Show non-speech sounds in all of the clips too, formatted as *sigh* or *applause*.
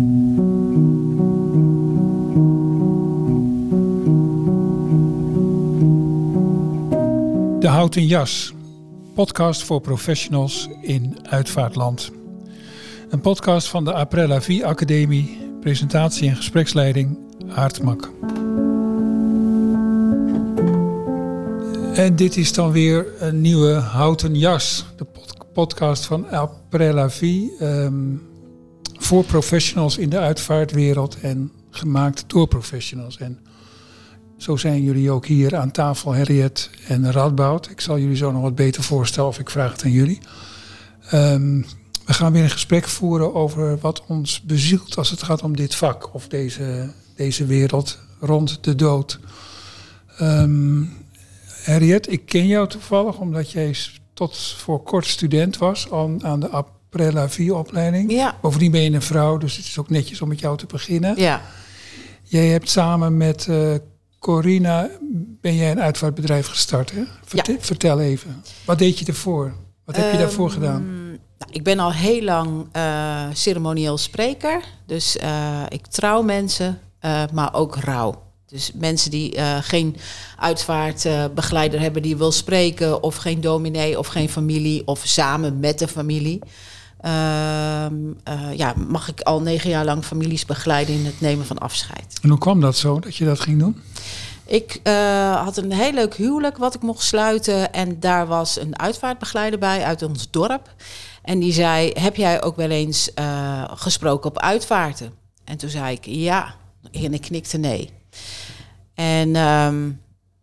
De Houten Jas, podcast voor professionals in uitvaartland. Een podcast van de Aprella Vie Academie, presentatie en gespreksleiding Aartmak. En dit is dan weer een nieuwe Houten Jas, de podcast van Aprella Vie. ehm, voor professionals in de uitvaartwereld en gemaakt door professionals. En zo zijn jullie ook hier aan tafel, Harriet en Radboud. Ik zal jullie zo nog wat beter voorstellen of ik vraag het aan jullie. Ehm, we gaan weer een gesprek voeren over wat ons bezielt als het gaat om dit vak of deze, deze wereld rond de dood. Ehm Harriet, ik ken jou toevallig omdat jij tot voor kort student was aan, aan de Aprella 4-opleiding. Ja. Bovendien ben je een vrouw, dus het is ook netjes om met jou te beginnen. Ja, Jij hebt samen met eh, Corina ben jij een uitvaartbedrijf gestart. Hè? Verte- Vertel even. Wat deed je ervoor? Wat heb je daarvoor Ehm, gedaan? nou, ik ben al heel lang eh, ceremonieel spreker. Dus eh, ik trouw mensen, maar ook rouw. Dus mensen die geen uitvaartbegeleider hebben die wil spreken, of geen dominee of geen familie, of samen met de familie. Ehm, eh, ja, mag ik al negen jaar lang families begeleiden in het nemen van afscheid. En hoe kwam dat zo, dat je dat ging doen? Ik eh, had een heel leuk huwelijk wat ik mocht sluiten. En daar was een uitvaartbegeleider bij uit ons dorp. En die zei, heb jij ook wel eens eh, gesproken op uitvaarten? En toen zei ik, ja. En ik knikte nee. En ehm,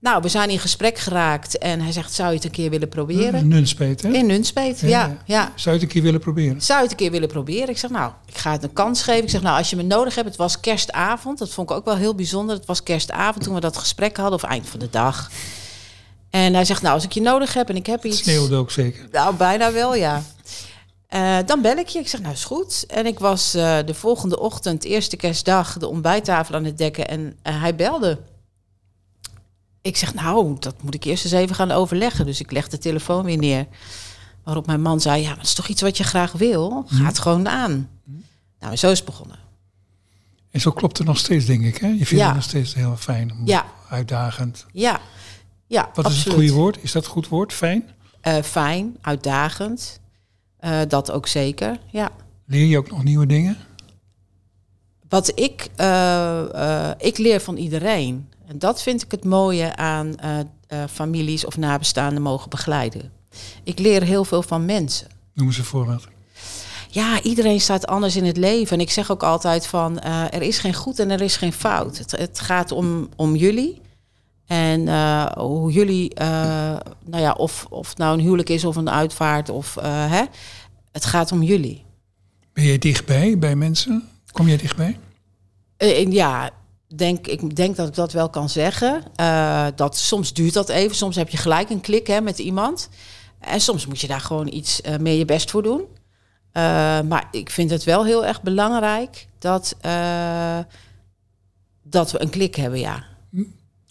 nou, we zijn in gesprek geraakt. En hij zegt, zou je het een keer willen proberen? In Nunspeet, hè? In Nunspeet, Ja, ja. ja. Zou je het een keer willen proberen? Zou je het een keer willen proberen? Ik zeg, nou, ik ga het een kans geven. Ik zeg, nou, als je me nodig hebt, het was kerstavond. Dat vond ik ook wel heel bijzonder. Het was kerstavond toen we dat gesprek hadden, of eind van de dag. En hij zegt, nou, als ik je nodig heb en ik heb Het iets... sneeuwde ook zeker. Nou, bijna wel, ja. Eh, dan bel ik je. Ik zeg, nou is goed. En ik was eh, de volgende ochtend, eerste kerstdag, de ontbijttafel aan het dekken. En eh, hij belde. Ik zeg, nou, dat moet ik eerst eens even gaan overleggen. Dus ik leg de telefoon weer neer. Waarop mijn man zei, ja, maar dat is toch iets wat je graag wil? Ga het gewoon aan. Nou, en zo is het begonnen. En zo klopt het nog steeds, denk ik. Hè? Je vindt Ja. het nog steeds heel fijn, Ja, uitdagend. ja. Ja, Wat is het goede woord? Is dat een goed woord? Fijn? Eh, fijn, uitdagend. Eh, dat ook zeker, ja. Leer je ook nog nieuwe dingen? Wat ik, eh, ik leer van iedereen. En dat vind ik het mooie aan eh, eh, families of nabestaanden mogen begeleiden. Ik leer heel veel van mensen. Noem eens een voorbeeld. Ja, iedereen staat anders in het leven. En ik zeg ook altijd van, eh, er is geen goed en er is geen fout. Het, het gaat om, om jullie. En hoe jullie, nou ja, of, of het nou een huwelijk is of een uitvaart. Of, hè, het gaat om jullie. Ben je dichtbij bij mensen? Kom jij dichtbij? Ja, denk, ik denk dat ik dat wel kan zeggen. Eh, dat soms duurt dat even. Soms heb je gelijk een klik hè, met iemand. En soms moet je daar gewoon iets eh, meer je best voor doen. Eh, maar ik vind het wel heel erg belangrijk dat, dat we een klik hebben, ja.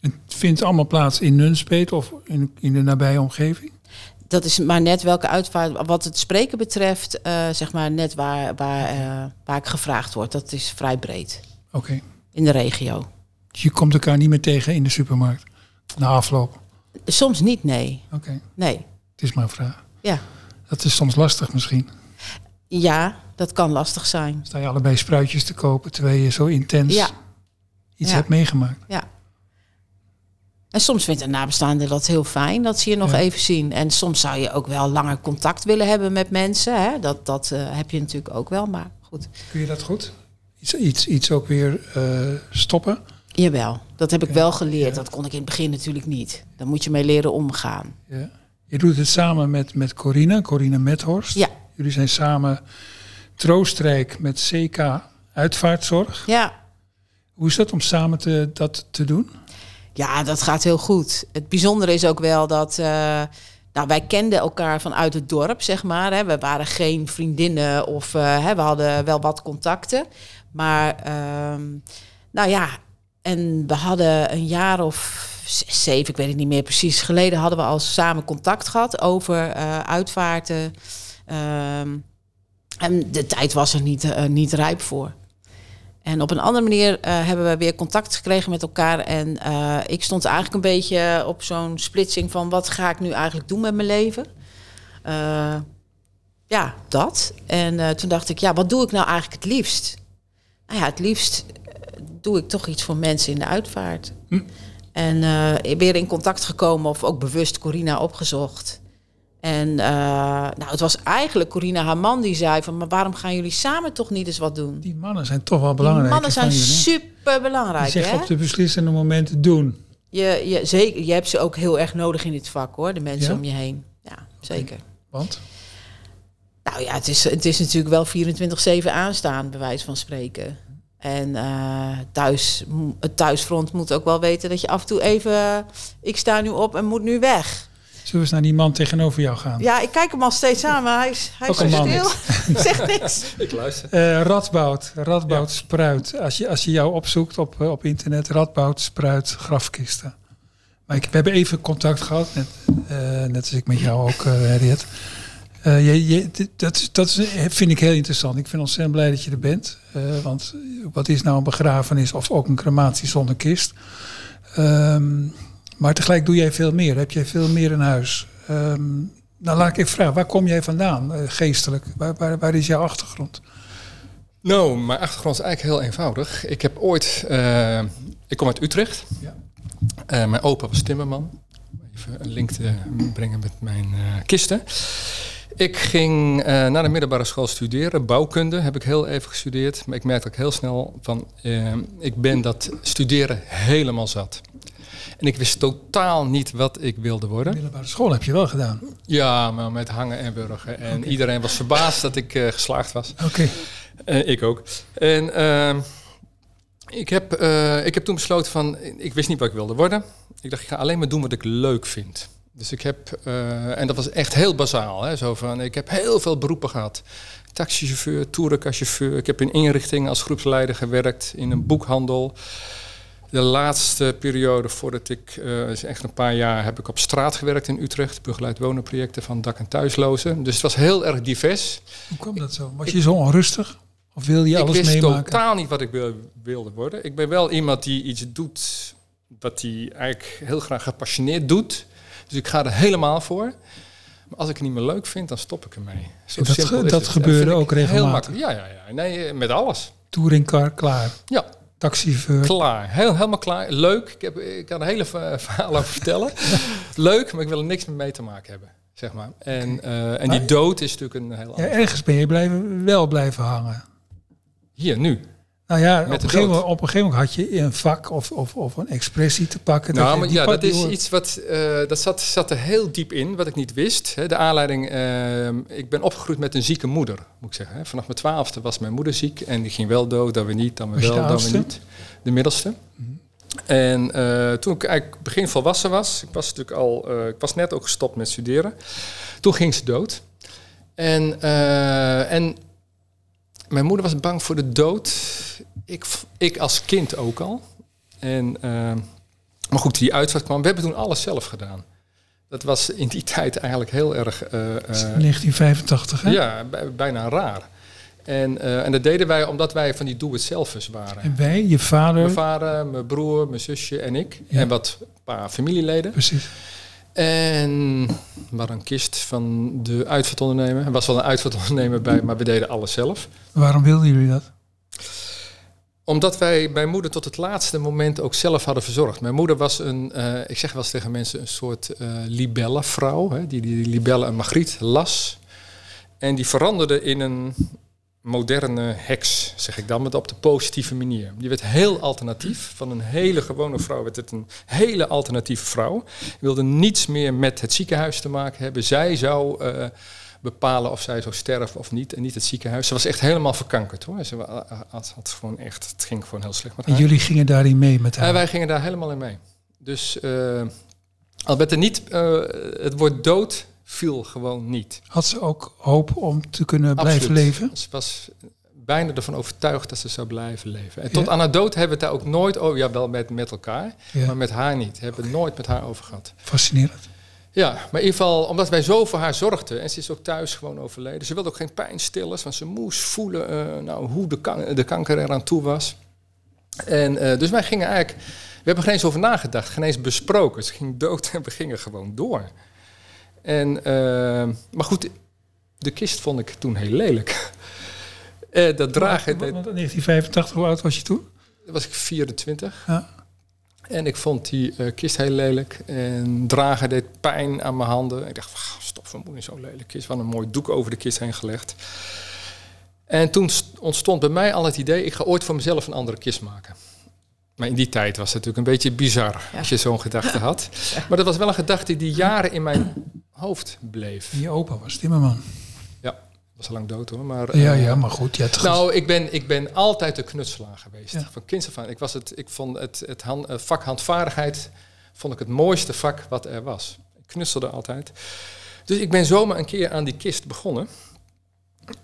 Het vindt allemaal plaats in Nunspeet of in, in de nabije omgeving? Dat is maar net welke uitvaart. Wat het spreken betreft, zeg maar net waar, waar, waar ik gevraagd word. Dat is vrij breed Oké. In de regio. Dus je komt elkaar niet meer tegen in de supermarkt? Na afloop? Soms niet, nee. Oké, Nee, het is maar een vraag. ja. Dat is soms lastig misschien. Ja, dat kan lastig zijn. Sta je allebei spruitjes te kopen terwijl je zo intens Ja. iets Ja. hebt meegemaakt. Ja. En soms vindt een nabestaande dat heel fijn dat ze je nog Ja. even zien. En soms zou je ook wel langer contact willen hebben met mensen. Hè? Dat, dat eh, heb je natuurlijk ook wel, maar goed. Kun je dat goed? Iets, iets, iets ook weer eh, stoppen? Jawel, dat heb ik wel geleerd. Dat kon ik in het begin natuurlijk niet. Daar moet je mee leren omgaan. Ja. Je doet het samen met, met Corina, Corina Methorst. Ja. Jullie zijn samen troostrijk met CK Uitvaartzorg. Ja, Hoe is dat om samen te, dat te doen? Ja, dat gaat heel goed. Het bijzondere is ook wel dat. eh, nou, wij kenden elkaar vanuit het dorp, zeg maar. Hè. We waren geen vriendinnen of eh, hè, we hadden wel wat contacten. Maar, ehm, nou ja, en we hadden een jaar of zeven, ik weet het niet meer precies, geleden hadden we al samen contact gehad over eh, uitvaarten. Ehm, en de tijd was er niet, eh, niet rijp voor. En op een andere manier eh, hebben we weer contact gekregen met elkaar. En ik stond eigenlijk een beetje op zo'n splitsing van wat ga ik nu eigenlijk doen met mijn leven. Ja, dat. En toen dacht ik, ja, wat doe ik nou eigenlijk het liefst? Nou ja, het liefst doe ik toch iets voor mensen in de uitvaart. Hm. En weer in contact gekomen of ook bewust Corina opgezocht. En uh, nou, het was eigenlijk Corina haar man die zei van... maar waarom gaan jullie samen toch niet eens wat doen? Die mannen zijn toch wel belangrijk. Die mannen zijn super belangrijk. Zeg op de beslissende momenten doen. Je, je, zeker, je hebt ze ook heel erg nodig in dit vak hoor, de mensen om je heen. Ja, zeker. Want? Nou ja, het is, het is natuurlijk wel 24-7 aanstaan, bij wijze van spreken. En uh, thuis, het thuisfront moet ook wel weten dat je af en toe even... ik sta nu op en moet nu weg. Zullen we eens naar die man tegenover jou gaan? Ja, ik kijk hem al steeds aan, maar hij is, hij is stil. *laughs* Zegt niks. *laughs* ik luister. Uh, Radboud, Radboud Spruit. Als je, als je jou opzoekt op, eh, op internet, Radboud Spruit grafkisten. Maar ik, we hebben even contact gehad, net, uh, net als ik met jou ook, uh, Harriet. Je, je, dat, dat vind ik heel interessant. Ik vind ontzettend blij dat je er bent. want wat is nou een begrafenis of ook een crematie zonder kist? Um, maar tegelijk doe jij veel meer. Heb jij veel meer in huis. Um, nou, laat ik even vragen. Waar kom jij vandaan, uh, geestelijk? Waar, waar, waar, is jouw achtergrond? Nou, mijn achtergrond is eigenlijk heel eenvoudig. Ik heb ooit... Uh, ik kom uit Utrecht. Ja. Uh, mijn opa was timmerman. Even een link te brengen met mijn kisten. Ik ging naar de middelbare school studeren. Bouwkunde heb ik heel even gestudeerd. Maar ik merkte ook heel snel van... ik ben dat studeren helemaal zat. En ik wist totaal niet wat ik wilde worden. Middelbare school heb je wel gedaan? Ja, maar met hangen en burgen. En iedereen was verbaasd dat ik uh, geslaagd was. Oké. Okay. Uh, ik ook. En uh, ik, heb, eh, ik heb toen besloten van, ik wist niet wat ik wilde worden. Ik dacht, ik ga alleen maar doen wat ik leuk vind. Dus ik heb, en dat was echt heel bazaal. Hè, zo van, ik heb heel veel beroepen gehad. Taxichauffeur, touringcaschauffeur. Ik heb in inrichtingen als groepsleider gewerkt, in een boekhandel de laatste periode voordat ik, uh, is echt een paar jaar, heb ik op straat gewerkt in Utrecht. Begeleid wonenprojecten van dak- en thuislozen. Dus het was heel erg divers. Hoe kwam dat zo? Was je zo onrustig? Of wil je alles meemaken? Ik wist totaal niet wat ik wilde worden. Ik ben wel iemand die iets doet wat hij eigenlijk heel graag gepassioneerd doet. Dus ik ga er helemaal voor. Maar als ik het niet meer leuk vind, dan stop ik ermee. Zo dat simpel dat gebeurde ook regelmatig? Ja, ja, ja. Nee, met alles. Touringcar, klaar? Ja, taxichauffeur. Klaar, Heel, helemaal klaar. Leuk. Ik, heb, ik kan een hele *laughs* verhaal over vertellen. *laughs* Leuk, maar ik wil er niks mee te maken hebben. Zeg maar. En, uh, en die dood is natuurlijk een heel ja, Ergens ben je blijven, wel blijven hangen. Hier, nu. Nou ja, op een, gegeven moment, op een gegeven moment had je een vak of, of, of een expressie te pakken. Nou, maar ja, dat is iets wat, uh, dat zat, zat er heel diep in, wat ik niet wist. De aanleiding, uh, ik ben opgegroeid met een zieke moeder, moet ik zeggen. Vanaf mijn twaalfde was mijn moeder ziek en die ging wel dood, dan weer niet, dan weer wel, dan weer niet. De middelste. Mhm. En uh, toen ik eigenlijk begin volwassen was, ik was natuurlijk al, ik was net ook gestopt met studeren. Toen ging ze dood. En, en mijn moeder was bang voor de dood. Ik, ik als kind ook al. En, uh, maar goed, die uitvaart kwam. We hebben toen alles zelf gedaan. Dat was in die *laughs* tijd eigenlijk heel erg... Uh, 1985, hè? Ja, bijna raar. En, uh, en dat deden wij omdat wij van die doe-het-zelfers waren. En wij, je vader? Mijn vader, mijn broer, mijn zusje en ik. Ja. En wat paar familieleden. Precies. En kist van de uitvaartondernemer. Er was wel een uitvaartondernemer bij, maar we deden alles zelf. Waarom wilden jullie dat? Omdat wij mijn moeder tot het laatste moment ook zelf hadden verzorgd. Mijn moeder was een, uh, ik zeg wel eens tegen mensen, een soort uh, libellenvrouw. Hè, die, die libelle en Margriet las. En die veranderde in een moderne heks, zeg ik dan, maar op de positieve manier. Die werd heel alternatief. Van een hele gewone vrouw werd het een hele alternatieve vrouw. Wilde niets meer met het ziekenhuis te maken hebben. Zij zou uh, bepalen of zij zou sterven of niet en niet het ziekenhuis. Ze was echt helemaal verkankerd hoor. Ze had, had gewoon echt, het ging gewoon heel slecht met haar. En jullie gingen daarin mee met haar? En wij gingen daar helemaal in mee. Dus uh, al werd er niet uh, het woord dood viel gewoon niet. Had ze ook hoop om te kunnen blijven leven? Ze was bijna ervan overtuigd dat ze zou blijven leven. En tot aan haar dood hebben we het daar ook nooit over. Ja, wel met, met elkaar, maar met haar niet. Hebben we het nooit met haar over gehad. Fascinerend. Ja, maar in ieder geval, omdat wij zo voor haar zorgden, en ze is ook thuis gewoon overleden. Ze wilde ook geen pijnstillers, want ze moest voelen eh, nou, hoe de, kan de kanker eraan toe was. En eh, dus wij gingen eigenlijk, we hebben geen eens over nagedacht, geen eens besproken. Ze ging dood en we gingen gewoon door. En, eh, maar goed, de kist vond ik toen heel lelijk. *laughs* Eh, dat dragen, Want- dat, want in 1985, hoe oud was je toen? was ik 24. Ja. En ik vond die eh, kist heel lelijk. En dragen deed pijn aan mijn handen. Ik dacht, "Wauw, stop, van moeder zo'n lelijk kist. Wat een mooi doek over de kist heen gelegd. En toen st- ontstond bij mij al het idee, ik ga ooit voor mezelf een andere kist maken. Maar in die tijd was het natuurlijk een beetje bizar Ja. als je zo'n gedachte had. *laughs* Maar dat was wel een gedachte die jaren in mijn hoofd bleef. Je opa was Timmerman. Was al lang dood hoor. Maar, Ja, eh, ja, maar goed. Je nou, ik ben, ik ben altijd de knutselaar geweest. Ja. Van kinds af aan. Ik, was het, ik vond het, het hand, eh, vak handvaardigheid vond ik het mooiste vak wat er was. Ik knutselde altijd. Dus ik ben zomaar een keer aan die kist begonnen.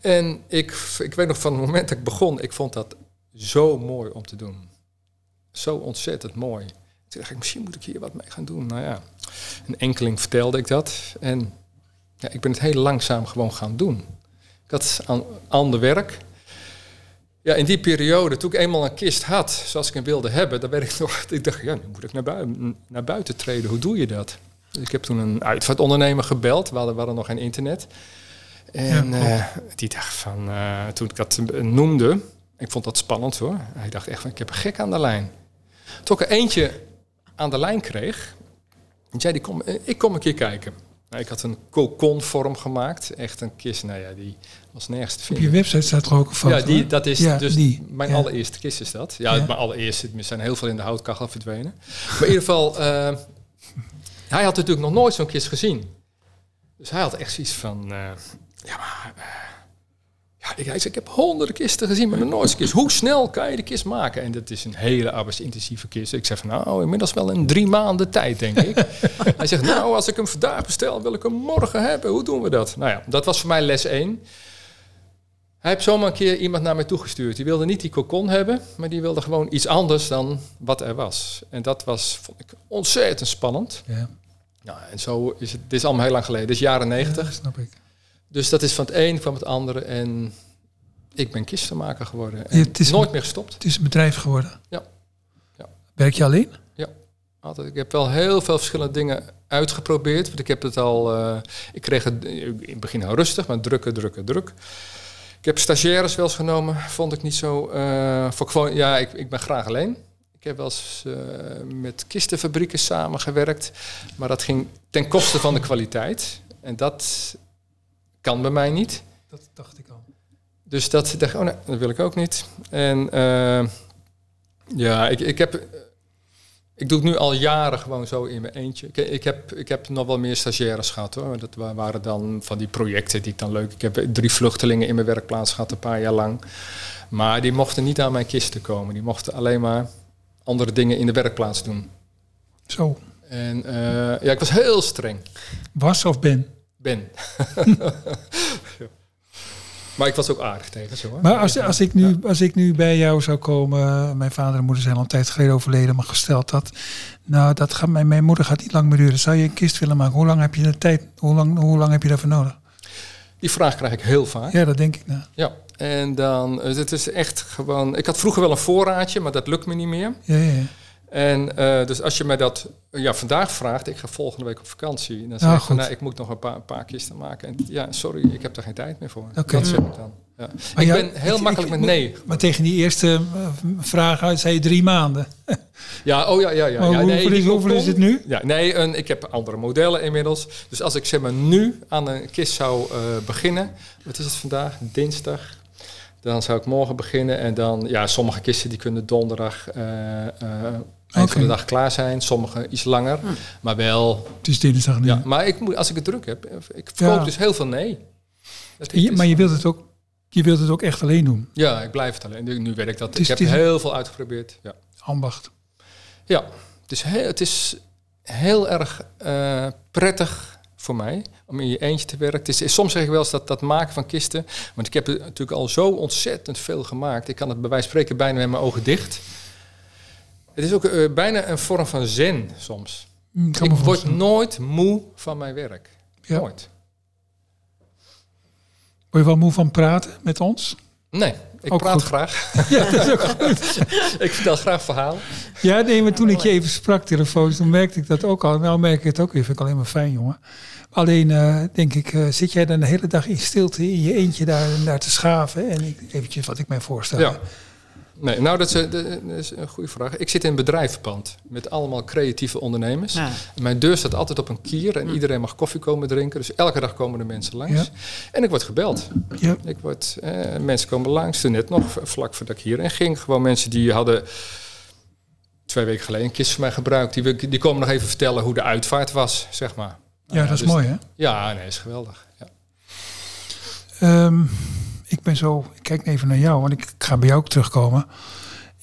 En ik, ik weet nog van het moment dat ik begon, ik vond dat zo mooi om te doen. Zo ontzettend mooi. Toen dacht ik, misschien moet ik hier wat mee gaan doen. Nou ja, een enkeling vertelde ik dat. En ja, ik ben het heel langzaam gewoon gaan doen. Ik had aan ander werk. Ja, in die periode, toen ik eenmaal een kist had, zoals ik hem wilde hebben, dan werd ik *laughs* nog, ik dacht, ja, nu moet ik naar, buiten, naar buiten treden. Hoe doe je dat? Dus ik heb toen een uitvaartondernemer gebeld, we hadden, we hadden nog geen internet. En Ja, eh, die dacht van, eh, toen ik dat eh, noemde, ik vond dat spannend hoor. Hij dacht echt van, ik heb een gek aan de lijn. Toen ik er eentje aan de lijn kreeg, die zei, die kom, eh, ik kom een keer kijken. Nou, ik had een cocon-vorm gemaakt, echt een kist, nou ja, die was nergens te Op vinden. je website staat er ook een foto. Ja, die, dat is Ja, dus die, mijn ja. allereerste kist is dat. Ja, Ja. mijn allereerste. Er zijn heel veel in de houtkachel verdwenen. Maar in ieder geval, eh, hij had natuurlijk nog nooit zo'n kist gezien. Dus hij had echt zoiets van, eh, ja maar, ja, ik, hij zei, ik heb honderden kisten gezien, maar nog nooit een kist. Hoe snel kan je de kist maken? En dat is een hele arbeidsintensieve kist. Ik zeg van, nou, inmiddels wel in drie maanden tijd, denk ik. *laughs* hij zegt, nou, als ik hem vandaag bestel, wil ik hem morgen hebben. Hoe doen we dat? Nou ja, dat was voor mij les 1. Hij heeft zomaar een keer iemand naar mij toegestuurd. Die wilde niet die cocon hebben, maar die wilde gewoon iets anders dan wat er was. En dat was, vond ik, ontzettend spannend. Ja, Nou, en zo is het, dit is allemaal heel lang geleden, dit is jaren negentig. ja, snap ik. Dus dat is van het een kwam het andere en ik ben kistenmaker geworden. En Ja, het is- nooit meer gestopt. Het is een bedrijf geworden. Ja. Ja. Werk je alleen? Altijd. Ik heb wel heel veel verschillende dingen uitgeprobeerd. Want ik heb het al. eh, ik kreeg het in het begin heel rustig, maar drukken, drukken, druk. Ik heb stagiaires wel eens genomen. Vond ik niet zo. eh, voor gewoon, ja, ik, ik ben graag alleen. Ik heb wel eens eh, met kistenfabrieken samengewerkt. Maar dat ging ten koste van de kwaliteit. En dat kan bij mij niet. Dat dacht ik al. Dus dat dacht ik, oh nee, dat wil ik ook niet. En eh, ja, ik, ik heb... Ik doe het nu al jaren gewoon zo in mijn eentje. Ik, ik, heb, ik heb nog wel meer stagiaires gehad hoor. Dat wa- waren dan van die projecten die ik dan leuk... Ik heb drie vluchtelingen in mijn werkplaats gehad een paar jaar lang. Maar die mochten niet aan mijn kisten komen. Die mochten alleen maar andere dingen in de werkplaats doen. Zo. En eh, ja, ik was heel streng. Was of ben? Ben. *laughs* Maar ik was ook aardig tegen ze hoor. Maar als, als, ik nu, als ik nu bij jou zou komen, mijn vader en moeder zijn al een tijd geleden overleden, maar gesteld dat, nou, dat gaat, mijn, mijn moeder gaat niet lang meer duren. Zou je een kist willen maken? Hoe lang heb je de tijd? Hoe lang, hoe lang heb je daarvoor nodig? Die vraag krijg ik heel vaak. Ja, dat denk ik. Nou. Ja, en dan, eh, het is echt gewoon, ik had vroeger wel een voorraadje, maar dat lukt me niet meer. Ja, ja, ja. En eh, dus als je mij dat ja, vandaag vraagt, ik ga volgende week op vakantie. Dan zeg Ja, ik van, nou, ik moet nog een paar, een paar kisten maken. En ja, sorry, ik heb daar geen tijd meer voor. Oké. Dat zeg ik dan. Ja. Maar ik ja, ben heel ik- makkelijk ik- met nee. Maar tegen die eerste eh, vraag uit zei je drie maanden. Ja, oh ja, ja, ja. hoeveel, is, hoeveel is het nu? Ja, nee, een, ik heb andere modellen inmiddels. Dus als ik zeg maar nu aan een kist zou eh, beginnen, wat is het vandaag? Dinsdag. Dan zou ik morgen beginnen en dan, ja, sommige kisten die kunnen donderdag eind van Oké. de dag klaar zijn, sommige iets langer, maar wel. Het is dinsdag nu. Ja, maar ik moet, als ik het druk heb, eh, ik verkoop Ja. dus heel veel nee. Dat Je- maar je wilt, het ook, je wilt het ook echt alleen doen. Ja, ik blijf het alleen. Nu, nu werkt dat. Het is- ik heb heel veel uitgeprobeerd. Ja. Ambacht. Ja, het is heel, het is heel erg eh, prettig voor mij om in je eentje te werken. Het is, soms zeg ik wel eens dat dat maken van kisten, want ik heb er natuurlijk al zo ontzettend veel gemaakt. Ik kan het bij wijze van spreken bijna met mijn ogen dicht. Het is ook eh, bijna een vorm van zen soms. Kan Ik word nooit moe van mijn werk. Ja. Nooit. Word je wel moe van praten met ons? Nee, ik Ook praat goed. graag. *laughs* Ja, dat is ook goed. *laughs* ik vertel graag verhalen. Ja, nee, maar toen ik je even sprak telefonisch, toen merkte ik dat ook al. Nou merk ik het ook weer, vind ik alleen maar fijn, jongen. Alleen, eh, denk ik, eh, zit jij dan de hele dag in stilte in je eentje daar, daar te schaven? En ik, eventjes wat ik mij voorstel. Ja. Nee, nou, dat is, een- dat is een goede vraag. Ik zit in een bedrijvenpand met allemaal creatieve ondernemers. Ja. Mijn deur staat altijd op een kier en iedereen mag koffie komen drinken. Dus elke dag komen er mensen langs. Ja. En ik word gebeld. Ja. Ik word, eh, mensen komen langs. Toen net nog, vlak voordat ik hierheen ging. Gewoon mensen die hadden twee weken geleden een kist van mij gebruikt. Die, die komen nog even vertellen hoe de uitvaart was, zeg maar. Nou Ja, dat is dus- mooi, hè? Ja, nee, is geweldig. Ja. Ehm, ik ben zo, ik kijk even naar jou, want ik ga bij jou ook terugkomen.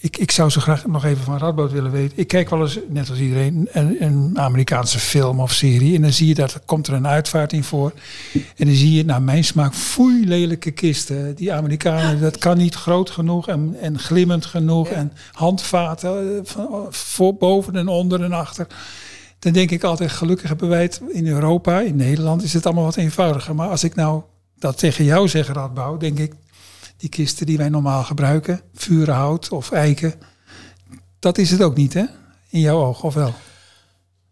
Ik, ik zou zo graag nog even van Radboud willen weten. Ik kijk wel eens, net als iedereen, een, een Amerikaanse film of serie. En dan zie je dat er komt er een uitvaart in voor. En dan zie je, naar mijn smaak, foei lelijke kisten. Die Amerikanen, dat kan niet groot genoeg en, en glimmend genoeg. En handvaten eh, van, voor, boven en onder en achter. Dan denk ik altijd, gelukkig hebben wij het in Europa, in Nederland, is het allemaal wat eenvoudiger. Maar als ik nou dat tegen jou zeg, Radbouw, denk ik, die kisten die wij normaal gebruiken, vurenhout of eiken, dat is het ook niet, hè? In jouw oog, of wel?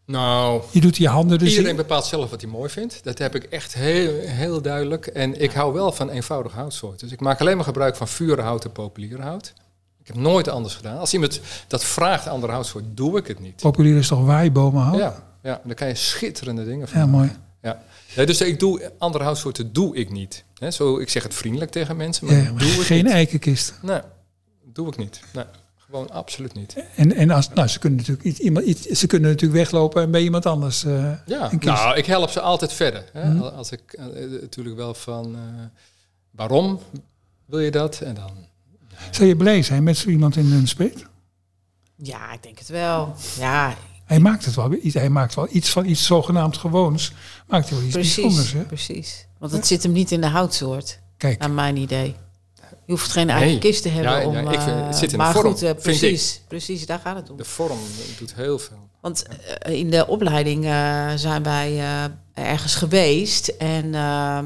Nou, Je doet je handen dus Iedereen in. bepaalt zelf wat hij mooi vindt. Dat heb ik echt heel, heel duidelijk. En ik hou wel van eenvoudig houtsoorten. Dus ik maak alleen maar gebruik van vurenhout en populier hout. Ik heb nooit anders gedaan. Als iemand dat vraagt, andere houtsoort, doe ik het niet. Populier is toch waaibomenhout? Ja, ja, daar kan je schitterende dingen van Ja, maken. mooi. Ja. Ja, dus ik doe andere houtsoorten doe ik niet. Hè, zo, ik zeg het vriendelijk tegen mensen, maar Ja, doe ik geen niet. eikenkist. Nee, doe ik niet. Nee, gewoon absoluut niet. En, en als, nou, ze kunnen natuurlijk iets, iemand, iets, ze kunnen natuurlijk weglopen en bij iemand anders. eh, Ja, een kist. nou, ik help ze altijd verder. Hè. Mhm. Als ik eh, natuurlijk wel van eh, waarom wil je dat? En dan Zou je blij zijn met zo iemand in een speet? Ja, ik denk het wel. Ja, Hij maakt het wel. iets- Hij maakt wel iets van iets zogenaamd gewoons. Maakt hij wel iets bijzonders, precies. hè? Precies. Want het zit hem niet in de houtsoort, Kijk, naar mijn idee. Je hoeft geen eigen Nee. kist te hebben Ja, om... ja, ik vind- het eh, zit in de maar vorm, goed, eh, precies, precies, daar gaat het om. de vorm doet heel veel. Want eh, in de opleiding eh, zijn wij eh, ergens geweest en ehm,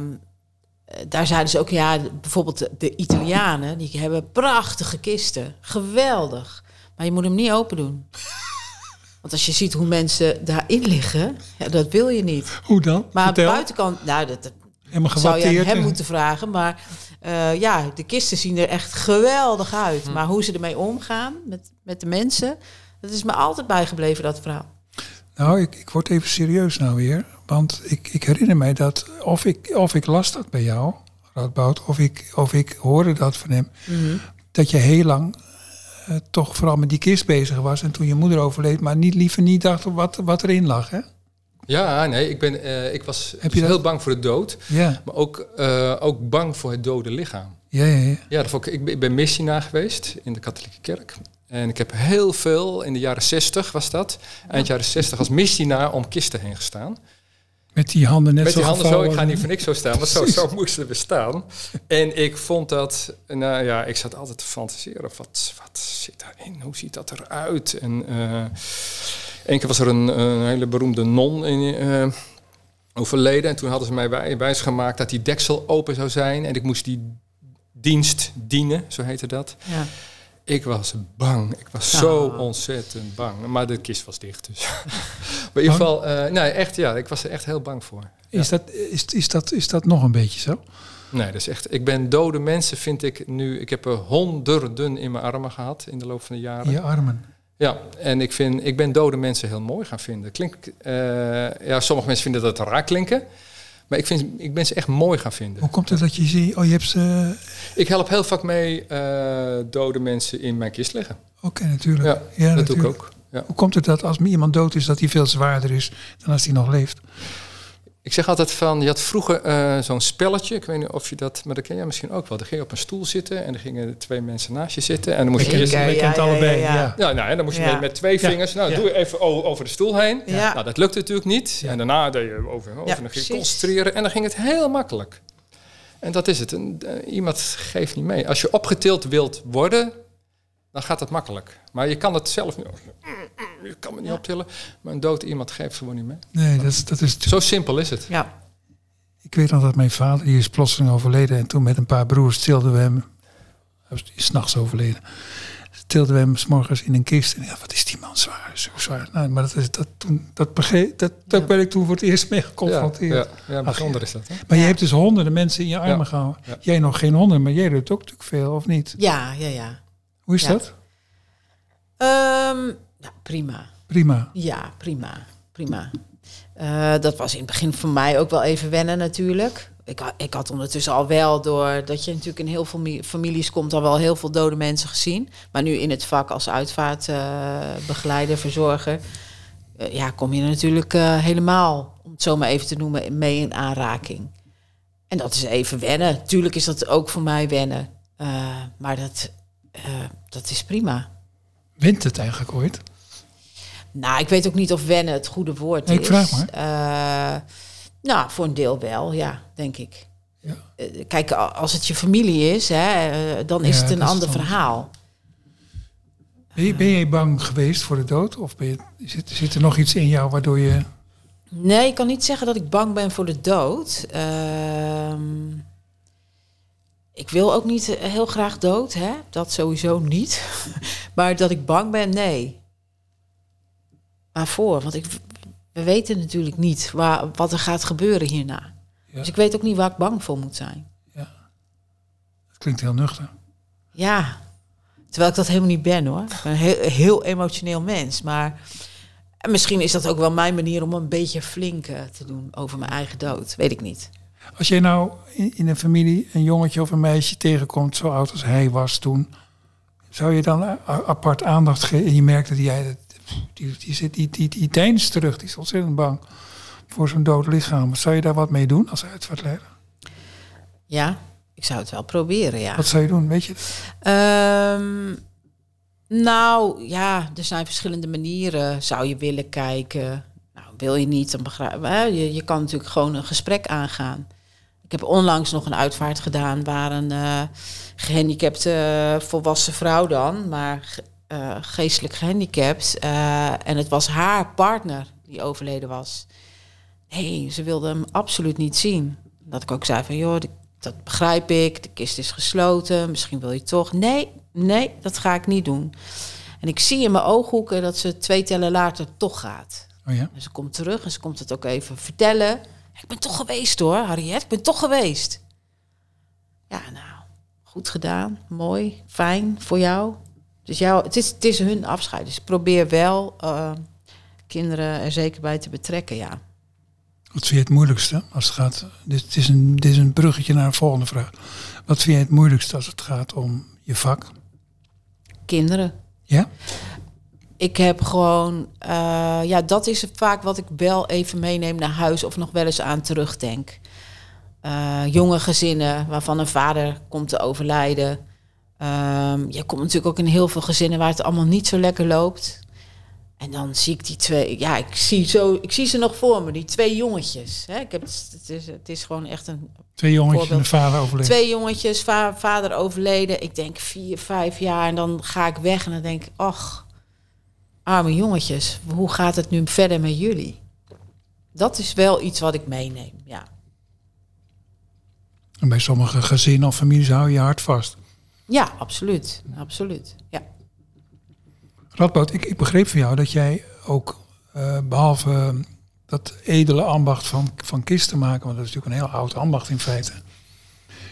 eh, daar zeiden ze ook, ja, bijvoorbeeld de, de Italianen, die hebben prachtige kisten, geweldig. Maar je moet hem niet open doen. Want als je ziet hoe mensen daarin liggen, ja, dat wil je niet. hoe dan? Maar aan de buitenkant, nou, dat, Helemaal zou je aan hem en- moeten vragen. Maar eh, ja, de kisten zien er echt geweldig uit. Hm. Maar hoe ze ermee omgaan met, met de mensen, dat is me altijd bijgebleven, dat verhaal. Nou, ik, ik word even serieus nou weer. Want ik, ik herinner mij dat of ik, of ik las dat bij jou, Radboud, of ik, of ik hoorde dat van hem. Dat je heel lang eh, toch vooral met die kist bezig was. En toen je moeder overleed, maar niet, liever niet dacht op wat, wat erin lag. Hè? Ja, nee, ik, ben, eh, ik was Heb je dus heel bang voor de dood. Ja, Maar ook, eh, ook bang voor het dode lichaam. ja, ja. ja. Ja, dat ik, ik ben- ik ben missionaar geweest in de katholieke kerk. En ik heb heel veel, in de jaren 60 was dat, eind jaren 60 als missionaar om kisten heen gestaan. Met die handen net Met zo die handen zo, ik ga niet voor niks zo staan, maar zo, zo moesten we staan. En ik vond dat, nou ja, ik zat altijd te fantaseren. Wat, wat zit daarin? Hoe ziet dat eruit? En eh één keer was er een, een hele beroemde non in, eh, overleden. En toen hadden ze mij wij- wijsgemaakt dat die deksel open zou zijn. En ik moest die dienst dienen, zo heette dat. Ja. Ik was bang. Ik was zo Ah. ontzettend bang. Maar de kist was dicht. Dus. *laughs* maar in ieder geval, eh, nee, echt ja, ik was er echt heel bang voor. Is, dat, is, is, dat, is dat nog een beetje zo? Nee, dat is echt. Ik ben dode mensen, vind ik nu. Ik heb er honderden in mijn armen gehad in de loop van de jaren. Je armen. Ja, en ik, vind, ik ben dode mensen heel mooi gaan vinden. Klink, eh, ja, sommige mensen vinden dat raar klinken. Maar ik, vind, ik ben ze echt mooi gaan vinden. Hoe komt het dat je ziet, oh je hebt ze... Ik help heel vaak mee eh, dode mensen in mijn kist leggen. Oké, natuurlijk. Ja, Ja, dat doe ik natuurlijk. ook. Ja. Hoe komt het dat als iemand dood is, dat hij veel zwaarder is dan als hij nog leeft? Ik zeg altijd van, je had vroeger eh, zo'n spelletje, ik weet niet of je dat, maar dat ken jij misschien ook wel. Dan ging je op een stoel zitten en er gingen twee mensen naast je zitten en dan moest je Ik eerst... ken- Ja, ik ken het ja, ja, allebei, ja. ja. Ja, nou, en dan moest je Ja. met, met twee vingers, nou Ja. doe je even over de stoel heen. Ja. Nou, dat lukte natuurlijk niet. Ja. En daarna deed je over, over Ja, en dan ging je precies. concentreren en dan ging het heel makkelijk. En dat is het. En, eh, iemand geeft niet mee. Als je opgetild wilt worden, dan gaat het makkelijk. Maar je kan het zelf nu ook. je kan me niet optillen. Maar een dood iemand geeft gewoon niet mee. Nee, dat is, dat is Zo simpel is het. Ja. Ik weet nog dat mijn vader, die is plotseling overleden. En toen met een paar broers tilden we hem. Hij is s'nachts overleden. Tilden we hem s'morgens in een kist. En ja, wat is die man zwaar, zo zwaar. Nou, maar dat, is, dat, toen, dat, begreep, dat, daar Ja. ben ik toen voor het eerst mee geconfronteerd. ja, ja, bijzonder is dat. Hè? Maar je hebt dus honderden mensen in je armen Ja. gehouden. Ja. Jij nog geen honderden, maar jij doet ook natuurlijk veel, of niet? Ja, ja, ja. Hoe is Ja. dat? Ehm, nou, prima. Prima. Ja, prima. Prima. Eh, dat was in het begin voor mij ook wel even wennen natuurlijk. Ik, ik had ondertussen al wel door dat je natuurlijk in heel veel mi- families komt al wel heel veel dode mensen gezien. Maar nu in het vak als uitvaartbegeleider, verzorger, eh, ja, kom je natuurlijk eh, helemaal, om het zo maar even te noemen, mee in aanraking. En dat is even wennen. Tuurlijk is dat ook voor mij wennen. Eh, maar dat, eh, dat is prima. Wint het eigenlijk ooit? Nou, ik weet ook niet of wennen het goede woord Nee, is. ik vraag maar. Eh, nou, voor een deel wel, ja, denk ik. Ja. Eh, kijk, als het je familie is, hè, dan is Ja, het een ander verhaal. Ben je, ben je bang geweest voor de dood? Of ben je, zit, zit er nog iets in jou waardoor je... Nee, ik kan niet zeggen dat ik bang ben voor de dood. Ehm, ik wil ook niet eh, heel graag dood, hè? dat sowieso niet. *laughs* maar dat ik bang ben, nee. Waarvoor? Want ik, we weten natuurlijk niet waar, wat er gaat gebeuren hierna. Ja. Dus ik weet ook niet waar ik bang voor moet zijn. Het klinkt heel nuchter. Ja, terwijl ik dat helemaal niet ben hoor. Ik ben een heel, heel emotioneel mens. Maar en misschien is dat ook wel mijn manier om een beetje flink te doen over mijn eigen dood. Weet ik niet. Als jij nou in, een familie een jongetje of een meisje tegenkomt, zo oud als hij was toen, zou je dan apart aandacht geven? En je merkt dat jij, die, die, zit, die, die, die terug, die is ontzettend bang voor zo'n dood lichaam. Zou je daar wat mee doen als uitvaartleider? Ja, ik zou het wel proberen, ja. Wat zou je doen, weet je? Ehm, nou, ja, er zijn verschillende manieren. Zou je willen kijken? Wil je niet, dan begrijp je. Je kan natuurlijk gewoon een gesprek aangaan. Ik heb onlangs nog een uitvaart gedaan waar een eh, gehandicapte eh, volwassen vrouw dan, maar eh, geestelijk gehandicapt. eh, en het was haar partner die overleden was. Nee, ze wilde hem absoluut niet zien. Dat ik ook zei van, joh, dat begrijp ik. De kist is gesloten. Misschien wil je toch. Nee, nee, dat ga ik niet doen. En ik zie in mijn ooghoeken dat ze twee tellen later toch gaat. Oh ja? En ze komt terug en ze komt het ook even vertellen. Ik ben toch geweest hoor, Harriet. Ik ben toch geweest. Ja, nou, goed gedaan. Mooi, fijn voor jou. Dus jou, het, is, het is hun afscheid. Dus probeer wel eh, kinderen er zeker bij te betrekken, ja. Wat vind je het moeilijkste als het gaat? Dit is, een, dit is een bruggetje naar een volgende vraag. Wat vind je het moeilijkste als het gaat om je vak? Kinderen. Ja? Ik heb gewoon, eh, ja, dat is vaak wat ik wel even meeneem naar huis of nog wel eens aan terugdenk. Eh, jonge gezinnen waarvan een vader komt te overlijden. Ehm, je komt natuurlijk ook in heel veel gezinnen waar het allemaal niet zo lekker loopt. En dan zie ik die twee, ja, ik zie, zo, ik zie ze nog voor me, die twee jongetjes. Hè? Ik heb, het, is, het is gewoon echt een Twee jongetjes en vader overleden. Twee jongetjes, va- vader overleden. Ik denk vier, vijf jaar. En dan ga ik weg en dan denk ik, ach, arme jongetjes, hoe gaat het nu verder met jullie? Dat is wel iets wat ik meeneem, ja. En bij sommige gezinnen of families hou je je hart vast. Ja, absoluut. Absoluut. Ja. Radboud, ik, ik begreep van jou dat jij ook, eh, behalve eh, dat edele ambacht van, van kisten maken, want dat is natuurlijk een heel oud ambacht in feite,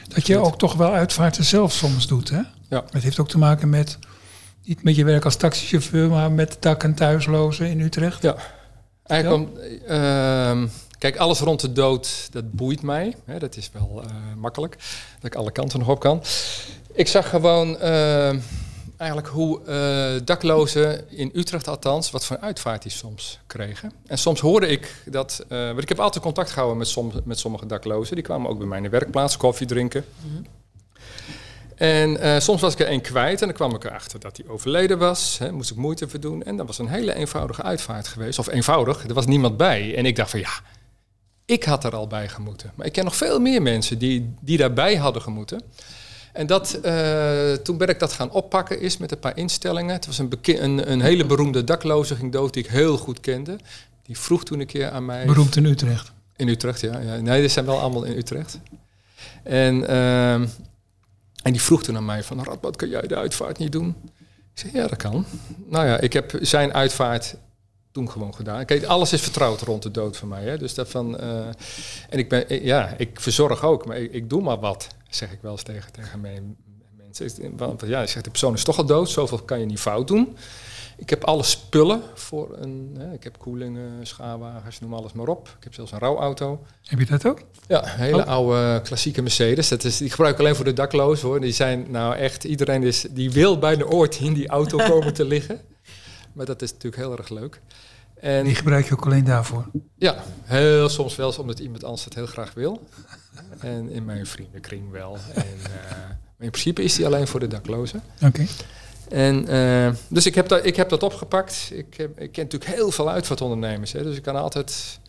dat je ook toch wel uitvaarten zelf soms doet. Hè? Ja. Het heeft ook te maken met, niet met je werk als taxichauffeur, maar met dak- en thuislozen in Utrecht. Ja. Eigenlijk om, ehm, kijk, alles rond de dood, dat boeit mij. Hè, dat is wel eh, makkelijk, dat ik alle kanten nog op kan. Ik zag gewoon ehm, eigenlijk hoe eh, daklozen in Utrecht althans, wat voor uitvaart die soms kregen. En soms hoorde ik dat, eh, want ik heb altijd contact gehouden met, som, met sommige daklozen. Die kwamen ook bij mij in de werkplaats koffie drinken. En eh, soms was ik er één kwijt en dan kwam ik erachter dat hij overleden was. Hè, moest ik moeite voor doen. En dat was een hele eenvoudige uitvaart geweest. Of eenvoudig, er was niemand bij. En ik dacht van ja, ik had er al bij gemoeten. Maar ik ken nog veel meer mensen die, die daarbij hadden gemoeten. En dat, eh, toen ben ik dat gaan oppakken is met een paar instellingen. Het was een, een, een hele beroemde dakloze ging dood die ik heel goed kende. Die vroeg toen een keer aan mij... Beroemd in Utrecht. In Utrecht, ja. ja. Nee, die zijn wel allemaal in Utrecht. En, ehm, en die vroeg toen aan mij van... Radboud, kan jij de uitvaart niet doen? Ik zei, ja, dat kan. Nou ja, ik heb zijn uitvaart toen gewoon gedaan. Kijk, alles is vertrouwd rond de dood van mij. Hè? Dus dat van... eh, en ik ben... eh, Ja, ik verzorg ook, maar ik, ik doe maar wat. Zeg ik wel eens tegen, tegen mijn mensen. Want ja, zegt, de persoon is toch al dood. Zoveel kan je niet fout doen. Ik heb alle spullen voor een... Hè, ik heb koelingen, schaarwagens, noem alles maar op. Ik heb zelfs een rouwauto. Heb je dat ook? Ja, een hele Oh. oude klassieke Mercedes. Dat is, die gebruik ik alleen voor de daklozen hoor. Die zijn nou echt, iedereen is, die wil bijna ooit in die auto *laughs* komen te liggen. Maar dat is natuurlijk heel erg leuk. En Die gebruik je ook alleen daarvoor. ja, heel soms wel omdat iemand anders het heel graag wil. En in mijn vriendenkring wel. En, eh, maar in principe is die alleen voor de daklozen. Oké. En, eh, dus ik heb, dat, ik heb dat opgepakt. Ik, heb, ik ken natuurlijk heel veel uitvaartondernemers. Hè, dus ik kan altijd...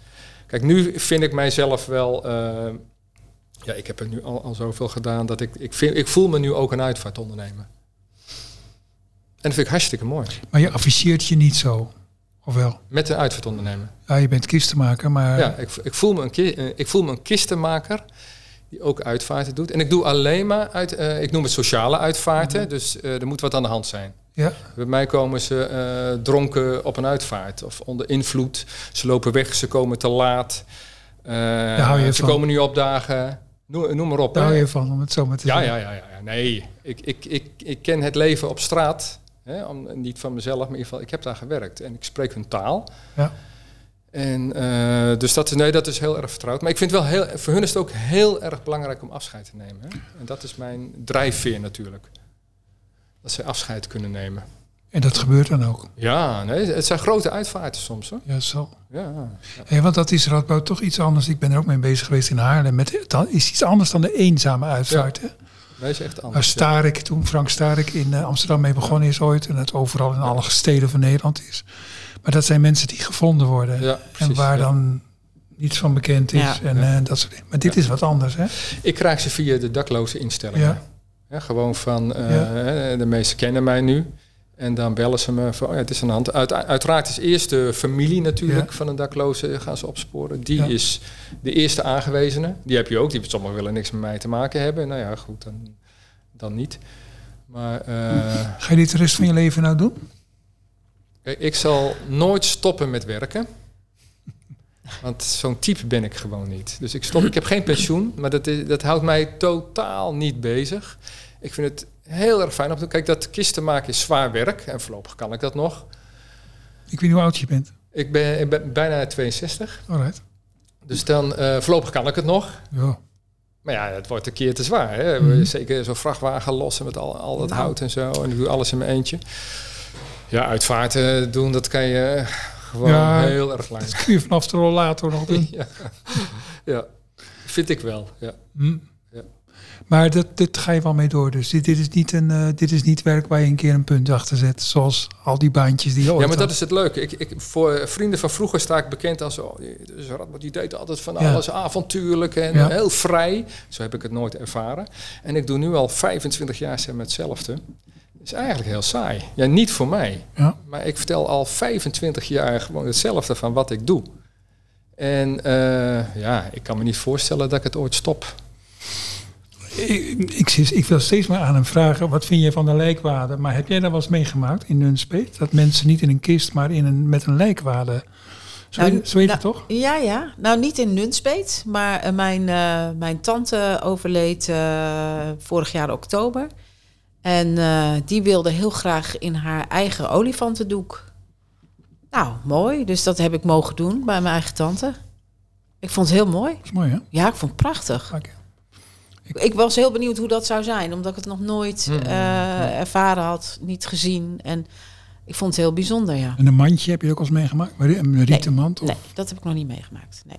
Kijk, nu vind ik mijzelf wel... eh, ja, ik heb er nu al, al zoveel gedaan dat ik... Ik, vind, ik voel me nu ook een uitvaartondernemer. En dat vind ik hartstikke mooi. Maar je afficheert je niet zo. Of wel? Met een uitvaartondernemer. Ja, je bent kistenmaker, maar Ja, ik, ik, voel me een ki- eh, ik voel me een kistenmaker die ook uitvaarten doet. En ik doe alleen maar uit... eh, ik noem het sociale uitvaarten. Dus eh, er moet wat aan de hand zijn. ja. Bij mij komen ze eh, dronken op een uitvaart of onder invloed. Ze lopen weg, ze komen te laat. Daar hou je ze van. komen niet opdagen. Noem, noem maar op. daar hou je van, om het zo maar te ja, zeggen. ja, ja, ja, ja. Nee, ik, ik, ik, ik ken het leven op straat. Hè, om, niet van mezelf, maar in ieder geval, ik heb daar gewerkt. En ik spreek hun taal. Ja. En uh, dus dat, is- nee, dat is heel erg vertrouwd. Maar ik vind wel heel, voor hun is het ook heel erg belangrijk om afscheid te nemen. Hè? En dat is mijn drijfveer natuurlijk. Dat ze afscheid kunnen nemen. En dat gebeurt dan ook. Ja, nee, het zijn grote uitvaarten soms hoor. Ja, zo. Ja, Hey, want dat is Radboud toch iets anders. Ik ben er ook mee bezig geweest in Haarlem. Met, dat is iets anders dan de eenzame uitvaart. Hè? nee, is echt anders. ja. Starik, toen Frank Starik in eh, Amsterdam mee begonnen is ooit. En het overal in alle steden van Nederland is. Maar dat zijn mensen die gevonden worden. Ja, en waar ja. niets niets van bekend is. Ja. En Ja. eh, dat soort dingen. Maar dit is wat anders, hè? Ik krijg ze via de dakloze instellingen. Ja. Ja. gewoon van, eh, de meesten kennen mij nu. En dan bellen ze me van, oh ja, het is aan de hand. Uit, uiteraard is eerst de familie natuurlijk Ja. van een dakloze gaan ze opsporen. Die Ja. is de eerste aangewezene. Die heb je ook. Die sommigen willen niks met mij te maken hebben. Nou ja, goed, dan, dan niet. Maar eh, Ga je dit de rest van je leven nou doen? Kijk, ik zal nooit stoppen met werken. Want zo'n type ben ik gewoon niet. Dus ik stop. Ik heb geen pensioen, maar dat, is, dat houdt mij totaal niet bezig. Ik vind het heel erg fijn om te. Kijk, dat kisten maken is zwaar werk. En voorlopig kan ik dat nog. Ik weet niet hoe oud je bent. Ik ben, ik ben bijna 62. Alright. Dus dan eh, voorlopig kan ik het nog. Ja. Maar ja, het wordt een keer te zwaar. Hè? Mhm. Zeker zo'n vrachtwagen lossen met al, al dat hout en zo. En ik doe alles in mijn eentje. Ja, uitvaarten doen, dat kan je gewoon Ja. heel erg lang. Dat kun je vanaf de rollator nog doen. *laughs* ja. ja, vind ik wel. Ja. Hm. Ja. Maar dat, dit ga je wel mee door. Dus dit, dit, is niet een, eh, dit is niet werk waar je een keer een punt achter zet. Zoals al die baantjes die je ja, maar dat is het leuke. Ik, ik, voor vrienden van vroeger sta ik bekend als... Oh, dus Radboud, die deed altijd van Ja. alles avontuurlijk en heel vrij. Zo heb ik het nooit ervaren. En ik doe nu al 25 jaar maar, hetzelfde. Is eigenlijk heel saai. Ja, niet voor mij. Ja. Maar ik vertel al 25 jaar gewoon hetzelfde van wat ik doe. En eh, ja, ik kan me niet voorstellen dat ik het ooit stop. Ik, ik, ik wil steeds maar aan hem vragen, wat vind je van de lijkwade? Maar heb jij dat wel eens meegemaakt in Nunspeet? Dat mensen niet in een kist, maar in een, met een lijkwade... Zo, Nou, heet, zo heet nou, het toch? Ja, ja. Nou, niet in Nunspeet, maar eh, mijn, eh, mijn tante overleed eh, vorig jaar oktober. En eh, die wilde heel graag in haar eigen olifantendoek. Nou, mooi. Dus dat heb ik mogen doen bij mijn eigen tante. Ik vond het heel mooi. Dat is mooi, hè? Ja, ik vond het prachtig. Oké. Ik was heel benieuwd hoe dat zou zijn, omdat ik het nog nooit Mhm. eh, ervaren had, niet gezien. En ik vond het heel bijzonder, ja. En een mandje heb je ook al eens meegemaakt? Maar Een rieten mand? of- Nee, dat heb ik nog niet meegemaakt. Nee.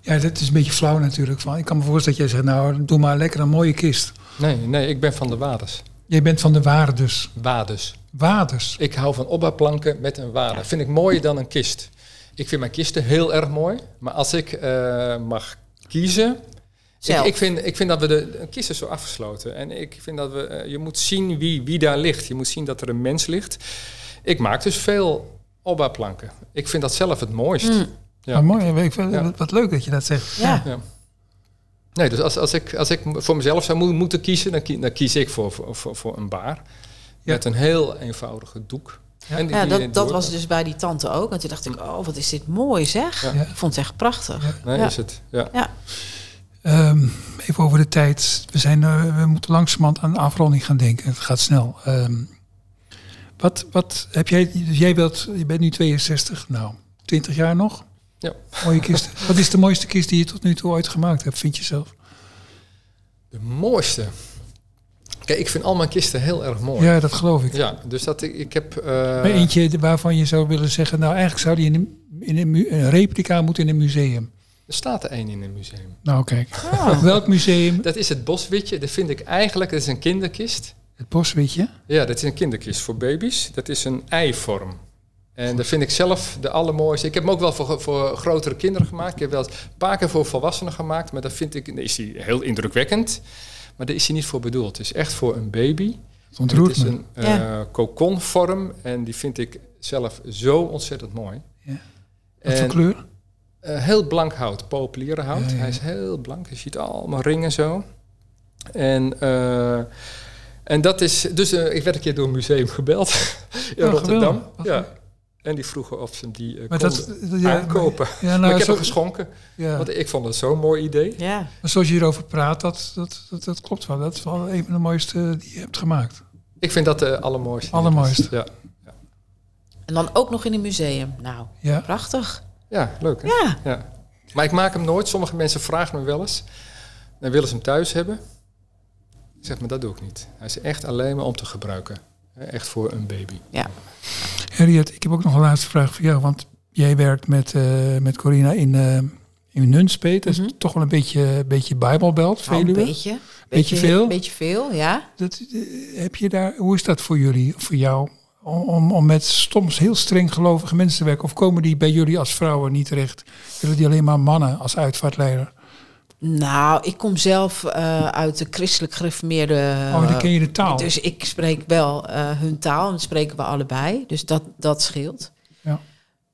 Ja, dat is een beetje flauw natuurlijk. Van, ik kan me voorstellen dat jij zegt, nou, doe maar lekker een mooie kist. Nee, nee, ik ben van de waders. Jij bent van de waardes. Waders. Waders. Ik hou van opbouwplanken met een wader. Vind ik mooier dan een kist. Ik vind mijn kisten heel erg mooi. Maar als ik eh, mag kiezen. Ik, ik, vind, ik vind dat we de kist is zo afgesloten. En ik vind dat we, eh, je moet zien wie, wie daar ligt. Je moet zien dat er een mens ligt. Ik maak dus veel opbouwplanken. Ik vind dat zelf het mooist. Mm. Ja. Maar mooi, ik vind- Ja. wat- wat leuk dat je dat zegt. ja. Ja. Nee, dus als, als, ik, als ik voor mezelf zou mo- moeten kiezen, dan, kie- dan kies ik voor, voor, voor, een baar. Ja. Met een heel eenvoudige doek. Ja. En die- Ja, dat, dat was dus bij die tante ook. En toen dacht ik, oh, wat is dit mooi zeg. Ja. Ja. Ik vond het echt prachtig. Nee, Ja. is het. Ja. Ehm, even over de tijd. We, zijn, eh, we moeten langzamerhand aan de afronding gaan denken. Het gaat snel. Ehm, wat, wat heb jij, dus jij wilt, je bent nu 62, nou, 20 jaar nog? Ja. Mooie kist. wat is de mooiste kist die je tot nu toe ooit gemaakt hebt, vind je zelf? De mooiste. Kijk, ik vind al mijn kisten heel erg mooi. Ja, dat geloof ik. Ja, dus dat ik, ik heb... eh, maar eentje waarvan je zou willen zeggen, nou eigenlijk zou die in een, in een, een replica moeten in een museum. Er staat er één in een museum. Nou kijk, Oh. *laughs* welk museum? Dat is het boswitje. Dat vind ik eigenlijk... Dat is een kinderkist. Het boswitje. Ja, dat is een kinderkist voor baby's. Dat is een eivorm. En dat vind ik zelf de allermooiste. Ik heb hem ook wel voor, voor grotere kinderen gemaakt. Ik heb wel eens een paar keer voor volwassenen gemaakt. Maar dat vind ik, is hij heel indrukwekkend. Maar daar is hij niet voor bedoeld. Het is echt voor een baby. Het is een eh Ja. kokonvorm. En die vind ik zelf zo ontzettend mooi. Ja. Wat voor En, kleur? eh, heel blank hout, populiere hout. Ja, ja. Hij is heel blank. Je ziet allemaal ringen zo. En, eh, en dat is... Dus eh, ik werd een keer door een museum gebeld *laughs* in Oh, Rotterdam. geweldig. Ja. En die vroegen of ze die eh, Maar konden dat, ja, aankopen. Ja, maar nou, ik heb zo, hem geschonken. ja. Want ik vond het zo'n mooi idee. Ja. Maar zoals je hierover praat, dat, dat, dat, dat klopt wel. Dat is wel een van de mooiste die je hebt gemaakt. Ik vind dat de allermooiste. Allermooiste. Ja, En dan ook nog in een museum. Nou, Ja. prachtig. ja leuk hè? Ja. Ja. Maar ik maak hem nooit. Sommige mensen vragen me wel eens. Dan willen ze hem thuis hebben. Ik zeg maar, dat doe ik niet. Hij is echt alleen maar om te gebruiken. Hè, Echt voor een baby. Ja. Harriet, ik heb ook nog een laatste vraag voor jou. Want jij werkt met, eh, met Corina in, eh in Nunspeet. Dat is Mhm. toch wel een beetje, beetje Bijbelbelt, Veluwe. een beetje. Beetje veel? beetje veel, ja. Dat, eh, heb je daar, hoe is dat voor jullie, voor jou? Om, om, om met soms heel streng gelovige mensen te werken? Of komen die bij jullie als vrouwen niet terecht? Willen die alleen maar mannen als uitvaartleider? Nou, ik kom zelf eh, uit de christelijk gereformeerde... oh, dan ken je de taal. Dus ik spreek wel eh, hun taal en dat spreken we allebei. Dus dat, dat scheelt. Ja.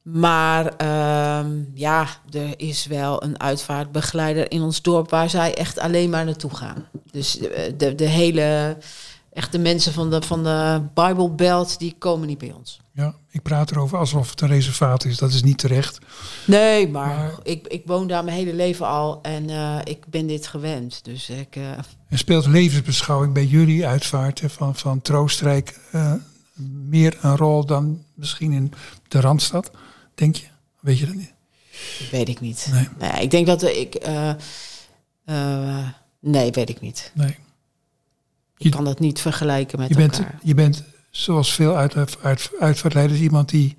Maar ehm, ja, er is wel een uitvaartbegeleider in ons dorp waar zij echt alleen maar naartoe gaan. Dus eh, de, de hele, echt de mensen van de, van de Bible Belt, die komen niet bij ons. Ja, ik praat erover alsof het een reservaat is. Dat is niet terecht. Nee, maar, Maar- Ik, ik woon daar mijn hele leven al en eh, ik ben dit gewend. Dus ik, eh, En speelt levensbeschouwing bij jullie uitvaarten van, van Troostrijk eh, meer een rol dan misschien in de Randstad? Denk je? Weet je dat niet? weet ik niet. Nee. Nee, ik denk dat ik. eh, eh, nee, weet ik niet. Nee. Je- kan dat niet vergelijken met Je bent, elkaar. je bent zoals veel uit, uit, uitvaartleiders iemand die,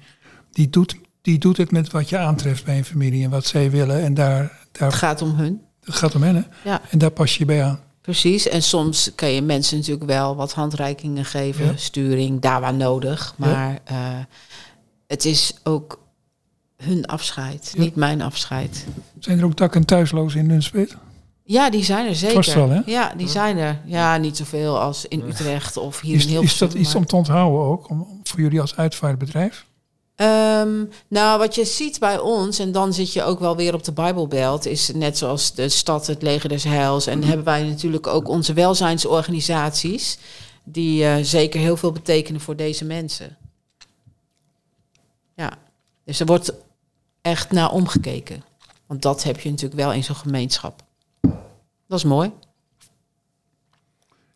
die, doet, die doet het met wat je aantreft bij een familie en wat zij willen. En daar, Het daar gaat om hun. het gaat om hen. hè? Ja. En daar pas je bij aan. Precies. En soms kan je mensen natuurlijk wel wat handreikingen geven, Ja. sturing, daar waar nodig. Ja. Maar eh, het is ook hun afscheid, niet mijn afscheid. Zijn er ook dak- en thuislozen in Nunspeet? Ja, die zijn er zeker. Vast wel, hè? Ja, die zijn er. Ja, niet zoveel als in Utrecht of hier Is, in is Hilversum. dat iets om te onthouden ook, om, om- voor jullie als uitvaartbedrijf? Ehm, nou, wat je ziet bij ons, en dan zit je ook wel weer op de Bijbelbelt, is net zoals de stad, het leger des heils. En hebben wij natuurlijk ook onze welzijnsorganisaties, die eh, zeker heel veel betekenen voor deze mensen. Ja, dus er wordt echt naar omgekeken. Want dat heb je natuurlijk wel in zo'n gemeenschap. Dat is mooi.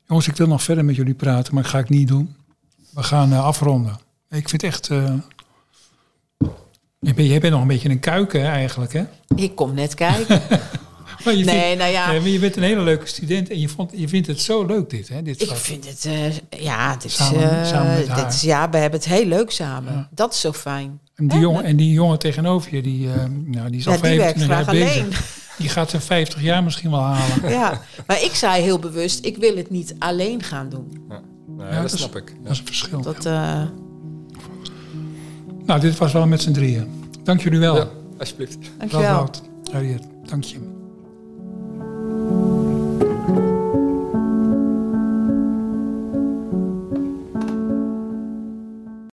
Jongens, ik wil nog verder met jullie praten, maar dat ga ik niet doen. We gaan eh, afronden. Ik vind echt... eh jij, bent, nog een beetje een kuiken eigenlijk, hè? Ik kom net kijken. *laughs* Maar je, Nee, vindt, nou ja. nee, maar je bent een hele leuke student en je, vond, je vindt het zo leuk dit, hè? Dit Ik vak. vind het, eh, ja, dit is, eh, samen met dit haar. is, ja, we hebben het heel leuk samen. Ja. Dat is zo fijn. En die, jongen, en die jongen tegenover je, die, eh, nou, die is al Ja, die werkt 25 jaar graag bezig. alleen. Die gaat zijn 50 jaar misschien wel halen. Ja, maar ik zei heel bewust, ik wil het niet alleen gaan doen. Ja, nee, Ja, dat dat is- snap ik. Ja. Dat is een verschil. Dat, eh, Nou, dit was wel met z'n drieën. Dank jullie wel. Ja, alsjeblieft. dankjewel. Wout, Harriet, dank je.